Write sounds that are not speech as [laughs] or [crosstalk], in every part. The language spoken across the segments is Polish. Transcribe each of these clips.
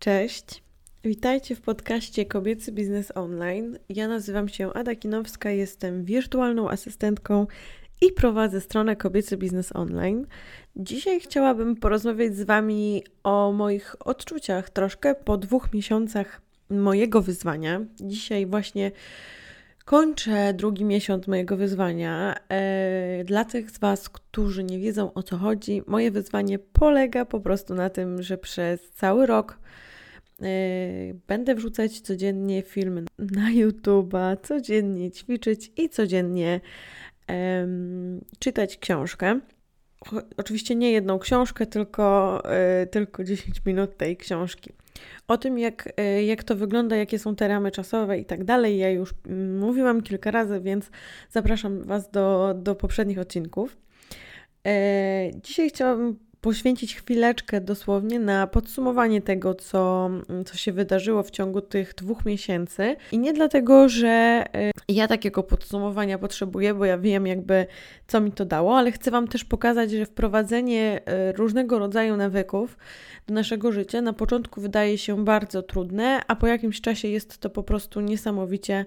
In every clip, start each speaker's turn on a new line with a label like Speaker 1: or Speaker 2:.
Speaker 1: Cześć. Witajcie w podcaście Kobiecy Biznes Online. Ja nazywam się Ada Kinowska, jestem wirtualną asystentką i prowadzę stronę Kobiecy Biznes Online. Dzisiaj chciałabym porozmawiać z Wami o moich odczuciach troszkę po dwóch miesiącach mojego wyzwania. Dzisiaj właśnie kończę drugi miesiąc mojego wyzwania. E, dla tych z Was, którzy nie wiedzą o co chodzi, moje wyzwanie polega po prostu na tym, że przez cały rok będę wrzucać codziennie filmy na YouTube'a, codziennie ćwiczyć i codziennie czytać książkę. Oczywiście nie jedną książkę, tylko, e, tylko 10 minut tej książki. O tym, jak, e, jak to wygląda, jakie są te ramy czasowe i tak dalej, ja już mm, mówiłam kilka razy, więc zapraszam Was do, do poprzednich odcinków. E, dzisiaj chciałabym poświęcić chwileczkę dosłownie na podsumowanie tego, co, co się wydarzyło w ciągu tych dwóch miesięcy. I nie dlatego, że y, ja takiego podsumowania potrzebuję, bo ja wiem jakby, co mi to dało, ale chcę Wam też pokazać, że wprowadzenie y, różnego rodzaju nawyków do naszego życia na początku wydaje się bardzo trudne, a po jakimś czasie jest to po prostu niesamowicie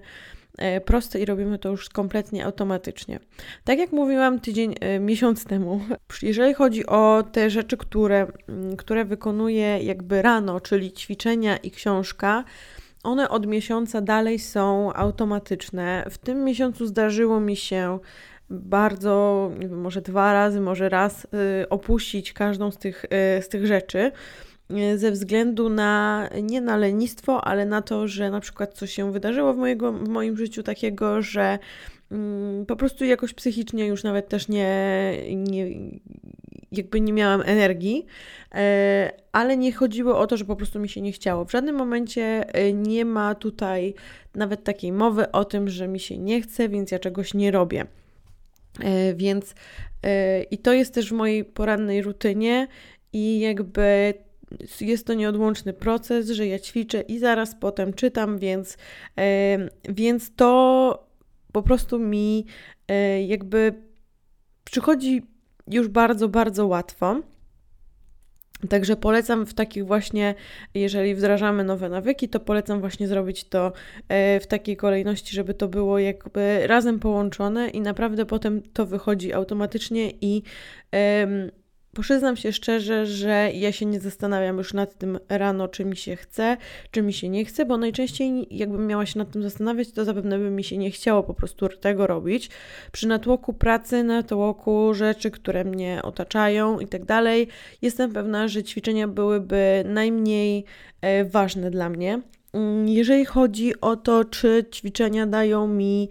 Speaker 1: proste i robimy to już kompletnie automatycznie. Tak jak mówiłam tydzień, e, miesiąc temu, [laughs] jeżeli chodzi o te rzeczy, które, mm, które wykonuję jakby rano, czyli ćwiczenia i książka, one od miesiąca dalej są automatyczne. W tym miesiącu zdarzyło mi się bardzo, nie wiem, może dwa razy, może raz y, opuścić każdą z tych, y, z tych rzeczy. E, ze względu na nie na lenistwo, ale na to, że na przykład coś się wydarzyło w, mojego, w moim życiu takiego, że mm, po prostu jakoś psychicznie już nawet też nie, nie jakby nie miałam energii, e, ale nie chodziło o to, że po prostu mi się nie chciało. W żadnym momencie e, nie ma tutaj nawet takiej mowy o tym, że mi się nie chce, więc ja czegoś nie robię. Więc i to jest też w mojej porannej rutynie i jakby jest to nieodłączny proces, że ja ćwiczę i zaraz potem czytam, więc, więc to po prostu mi e, jakby przychodzi już bardzo, bardzo łatwo. Także polecam w takich właśnie, jeżeli wdrażamy nowe nawyki, to polecam właśnie zrobić to e, w takiej kolejności, żeby to było jakby razem połączone i naprawdę potem to wychodzi automatycznie i Przyznam się szczerze, że ja się nie zastanawiam już nad tym rano, czy mi się chce, czy mi się nie chce, bo najczęściej jakbym miała się nad tym zastanawiać, to zapewne by mi się nie chciało po prostu tego robić. Przy natłoku pracy, natłoku rzeczy, które mnie otaczają i tak dalej, jestem pewna, że ćwiczenia byłyby najmniej e, ważne dla mnie. Mm, jeżeli chodzi o to, czy ćwiczenia dają mi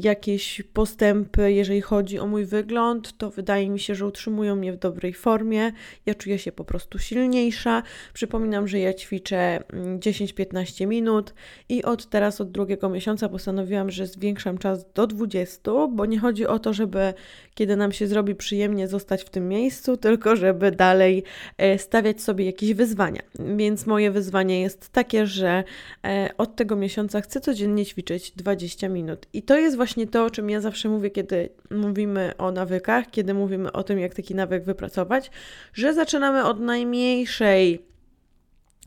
Speaker 1: jakieś postępy, jeżeli chodzi o mój wygląd, to wydaje mi się, że utrzymują mnie w dobrej formie. Ja czuję się po prostu silniejsza. Przypominam, że ja ćwiczę 10-15 mm, minut i od teraz, od drugiego miesiąca postanowiłam, że zwiększam czas do 20, bo nie chodzi o to, żeby kiedy nam się zrobi przyjemnie zostać w tym miejscu, [laughs] tylko żeby dalej e, stawiać sobie jakieś wyzwania. Więc moje wyzwanie jest takie, że e, od tego miesiąca chcę codziennie ćwiczyć 20 minut. I to to jest właśnie to, o czym ja zawsze mówię, kiedy mówimy o nawykach, kiedy mówimy o tym, jak taki nawyk wypracować, że zaczynamy od najmniejszej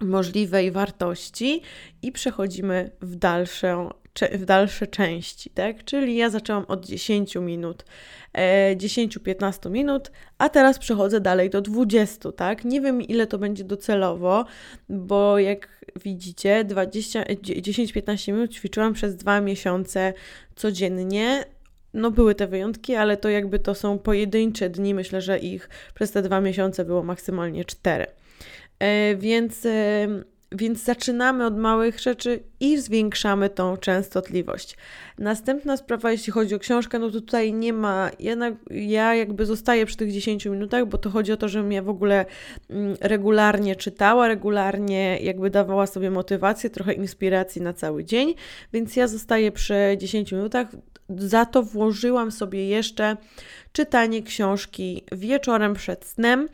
Speaker 1: możliwej wartości i przechodzimy w dalszą w dalsze części, tak? Czyli ja zaczęłam od 10 minut, e, 10-15 minut, a teraz przechodzę dalej do 20, tak? Nie wiem ile to będzie docelowo, bo jak widzicie, 10-15 minut ćwiczyłam przez dwa miesiące codziennie. No były te wyjątki, ale to jakby to są pojedyncze dni, myślę, że ich przez te dwa miesiące było maksymalnie cztery. E, więc e, więc zaczynamy od małych rzeczy i zwiększamy tą częstotliwość. Następna sprawa, jeśli chodzi o książkę, no to tutaj nie ma, jednak ja jakby zostaję przy tych 10 minutach, bo to chodzi o to, żebym ja w ogóle mm, regularnie czytała, regularnie jakby dawała sobie motywację, trochę inspiracji na cały dzień, więc ja zostaję przy 10 minutach. Za to włożyłam sobie jeszcze czytanie książki wieczorem przed snem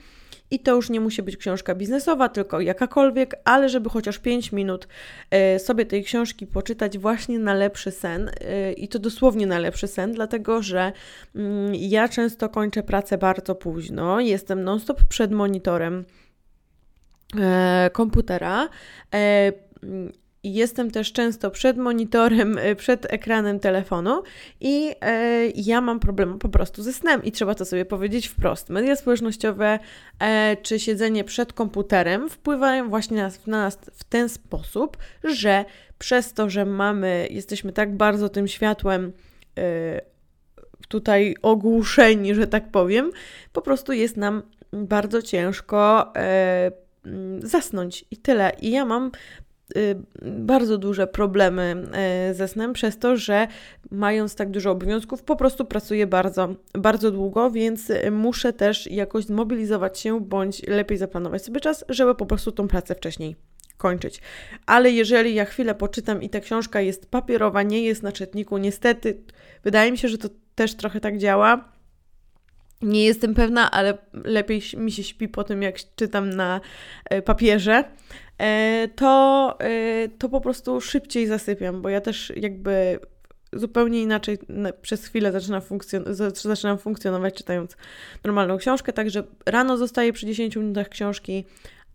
Speaker 1: i to już nie musi być książka biznesowa, tylko jakakolwiek, ale żeby chociaż 5 minut e, sobie tej książki poczytać właśnie na lepszy sen e, i to dosłownie na lepszy sen, dlatego że mm, ja często kończę pracę bardzo późno, jestem non-stop przed monitorem e, komputera. Jestem też często przed monitorem, e, przed ekranem telefonu i e, ja mam problem po prostu ze snem i trzeba to sobie powiedzieć wprost. Media społecznościowe e, czy siedzenie przed komputerem wpływają właśnie na, na nas w ten sposób, że przez to, że mamy, jesteśmy tak bardzo tym światłem e, tutaj ogłuszeni, że tak powiem, po prostu jest nam bardzo ciężko e, zasnąć i tyle. I ja mam Y, bardzo duże problemy y, ze snem przez to, że mając tak dużo obowiązków, po prostu pracuję bardzo, bardzo długo, więc muszę też jakoś zmobilizować się bądź lepiej zaplanować sobie czas, żeby po prostu tą pracę wcześniej kończyć. Ale jeżeli ja chwilę poczytam i ta książka jest papierowa, nie jest na czytniku, niestety, wydaje mi się, że to też trochę tak działa. Nie jestem pewna, ale lepiej mi się śpi po tym, jak czytam na e, papierze. E, to, e, to po prostu szybciej zasypiam, bo ja też jakby zupełnie inaczej przez chwilę zaczynam, funkcjon zaczynam funkcjonować czytając normalną książkę, także rano zostaję przy 10 minutach książki,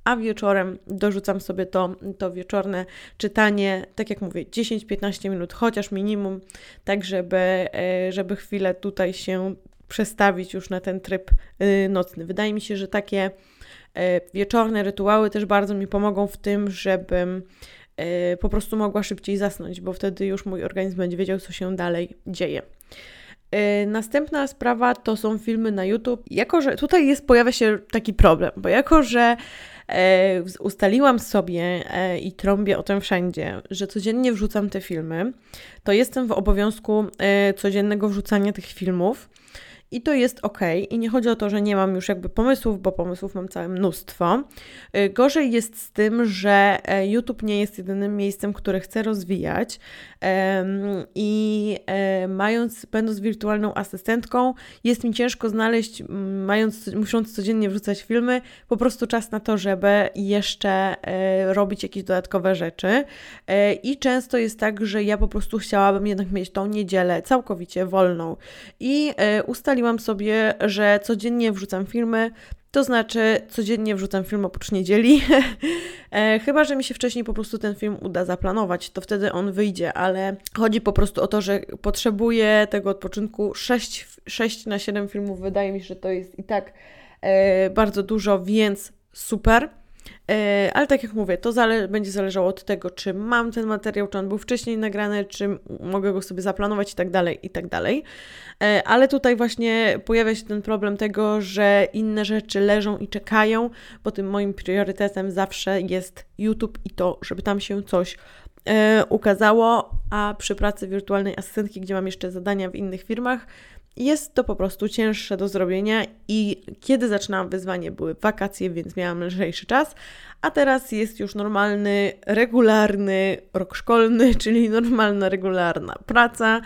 Speaker 1: a wieczorem dorzucam sobie to, to wieczorne czytanie, tak jak mówię, 10-15 minut, chociaż minimum, tak żeby, żeby chwilę tutaj się przestawić już na ten tryb y, nocny. Wydaje mi się, że takie E, wieczorne rytuały też bardzo mi pomogą w tym, żebym e, po prostu mogła szybciej zasnąć, bo wtedy już mój organizm będzie wiedział, co się dalej dzieje. E, następna sprawa to są filmy na YouTube. Jako, że tutaj jest, pojawia się taki problem, bo jako, że ustaliłam sobie i trąbię o tym wszędzie, że codziennie wrzucam te filmy, to jestem w obowiązku codziennego wrzucania tych filmów. I to jest ok. I nie chodzi o to, że nie mam już jakby pomysłów, bo pomysłów mam całe mnóstwo. Y, gorzej jest z tym, że e, YouTube nie jest jedynym miejscem, które chcę rozwijać. I e, mając, będąc wirtualną asystentką, jest mi ciężko znaleźć, mając, musząc codziennie wrzucać filmy, po prostu czas na to, żeby jeszcze e, robić jakieś dodatkowe rzeczy. I często jest tak, że ja po prostu chciałabym jednak mieć tą niedzielę całkowicie wolną. I ustaliłam ustaliłam sobie, że codziennie wrzucam filmy, to znaczy codziennie wrzucam film oprócz niedzieli. [laughs] E, chyba, że mi się wcześniej po prostu ten film uda zaplanować, to wtedy on wyjdzie, ale chodzi po prostu o to, że potrzebuję tego odpoczynku 6, 6 na 7 filmów. Wydaje mi się, że to jest i tak e, bardzo dużo, więc super. E, ale tak jak mówię, to zale będzie zależało od tego, czy mam ten materiał, czy on był wcześniej nagrany, czy mogę go sobie zaplanować i tak dalej, i tak dalej. E, ale tutaj właśnie pojawia się ten problem tego, że inne rzeczy leżą i czekają, bo tym moim priorytetem zawsze jest YouTube i to, żeby tam się coś e, ukazało, a przy pracy wirtualnej asystentki, gdzie mam jeszcze zadania w innych firmach, jest to po prostu cięższe do zrobienia i kiedy zaczynałam wyzwanie były wakacje, więc miałam lżejszy czas, a teraz jest już normalny, regularny rok szkolny, [laughs] czyli normalna, regularna praca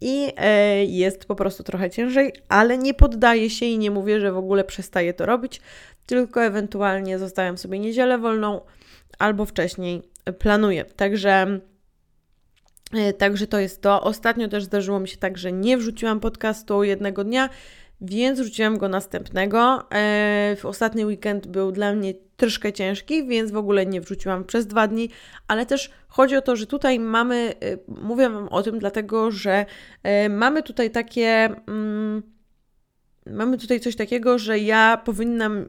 Speaker 1: i e, jest po prostu trochę ciężej, ale nie poddaję się i nie mówię, że w ogóle przestaję to robić, tylko ewentualnie zostawiam sobie niedzielę wolną albo wcześniej planuję. Także także to jest to. Ostatnio też zdarzyło mi się tak, że nie wrzuciłam podcastu jednego dnia, więc wrzuciłam go następnego. E, w ostatni weekend był dla mnie troszkę ciężki, więc w ogóle nie wrzuciłam przez dwa dni, ale też chodzi o to, że tutaj mamy, e, mówię Wam o tym dlatego, że mamy tutaj takie, mm, mamy tutaj coś takiego, że ja powinnam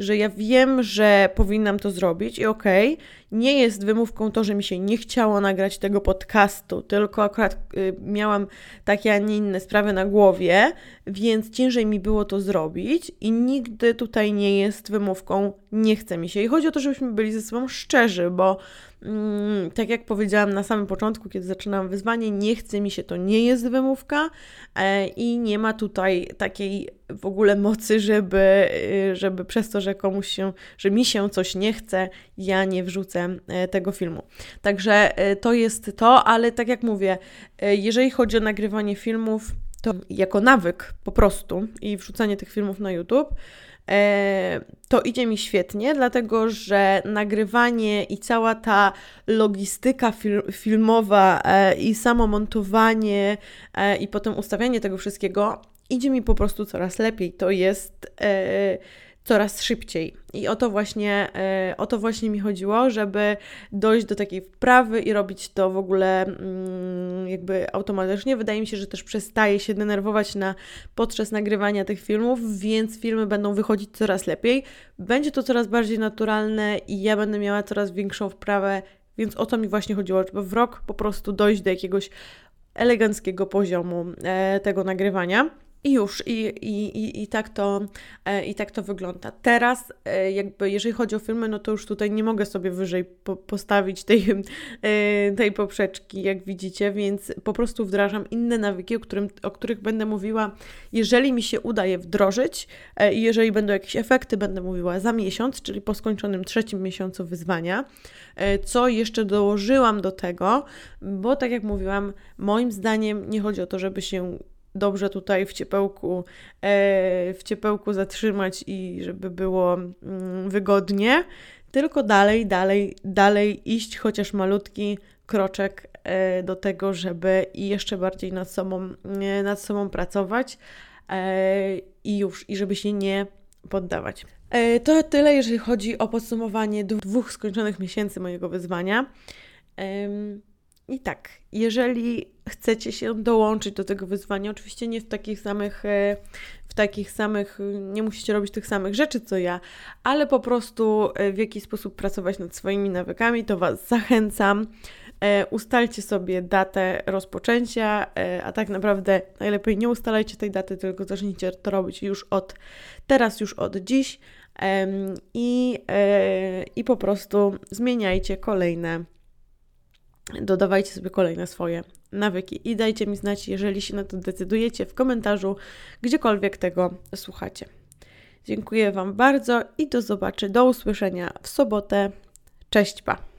Speaker 1: że ja wiem, że powinnam to zrobić i okej, okay, nie jest wymówką to, że mi się nie chciało nagrać tego podcastu, tylko akurat y, miałam takie, a nie inne sprawy na głowie, więc ciężej mi było to zrobić i nigdy tutaj nie jest wymówką nie chce mi się. I chodzi o to, żebyśmy byli ze sobą szczerzy, bo mm, tak jak powiedziałam na samym początku, kiedy zaczynałam wyzwanie, nie chce mi się, to nie jest wymówka e, i nie ma tutaj takiej w ogóle mocy, żeby, y, żeby przez to, że komuś się, że mi się coś nie chce, ja nie wrzucę e, tego filmu. Także e, to jest to, ale tak jak mówię, e, jeżeli chodzi o nagrywanie filmów, to jako nawyk po prostu i wrzucanie tych filmów na YouTube, to idzie mi świetnie, dlatego że nagrywanie i cała ta logistyka fil filmowa i samo montowanie i potem ustawianie tego wszystkiego idzie mi po prostu coraz lepiej. To jest coraz szybciej. I o to właśnie, e, o to właśnie mi chodziło, żeby dojść do takiej wprawy i robić to w ogóle mm, jakby automatycznie. Wydaje mi się, że też przestaję się denerwować na podczas nagrywania tych filmów, więc filmy będą wychodzić coraz lepiej. Będzie to coraz bardziej naturalne i ja będę miała coraz większą wprawę, więc o to mi właśnie chodziło, żeby w rok po prostu dojść do jakiegoś eleganckiego poziomu e, tego nagrywania. I już, i, i, i, i, tak to, e, i tak to wygląda. Teraz, e, jakby jeżeli chodzi o filmy, no to już tutaj nie mogę sobie wyżej po, postawić tej, e, tej poprzeczki, jak widzicie, więc po prostu wdrażam inne nawyki, o, którym, o których będę mówiła, jeżeli mi się uda je wdrożyć i jeżeli będą jakieś efekty, będę mówiła za miesiąc, czyli po skończonym trzecim miesiącu wyzwania. Co jeszcze dołożyłam do tego, bo tak jak mówiłam, moim zdaniem nie chodzi o to, żeby się dobrze tutaj w ciepełku, e, w ciepełku zatrzymać i żeby było mm, wygodnie, tylko dalej, dalej, dalej iść, chociaż malutki kroczek e, do tego, żeby jeszcze bardziej nad sobą, nad sobą pracować e, i już, i żeby się nie poddawać. To tyle, jeżeli chodzi o podsumowanie dwóch skończonych miesięcy mojego wyzwania. I tak, jeżeli chcecie się dołączyć do tego wyzwania, oczywiście nie w takich samych, e, w takich samych, nie musicie robić tych samych rzeczy co ja, ale po prostu e, w jakiś sposób pracować nad swoimi nawykami, to Was zachęcam. E, ustalcie sobie datę rozpoczęcia, a tak naprawdę najlepiej nie ustalajcie tej daty, tylko zacznijcie to robić już od teraz, już od dziś i, i po prostu zmieniajcie kolejne dodawajcie sobie kolejne swoje nawyki i dajcie mi znać, jeżeli się na to decydujecie w komentarzu, gdziekolwiek tego słuchacie. Dziękuję Wam bardzo i do zobaczenia, do usłyszenia w sobotę. Cześć, pa!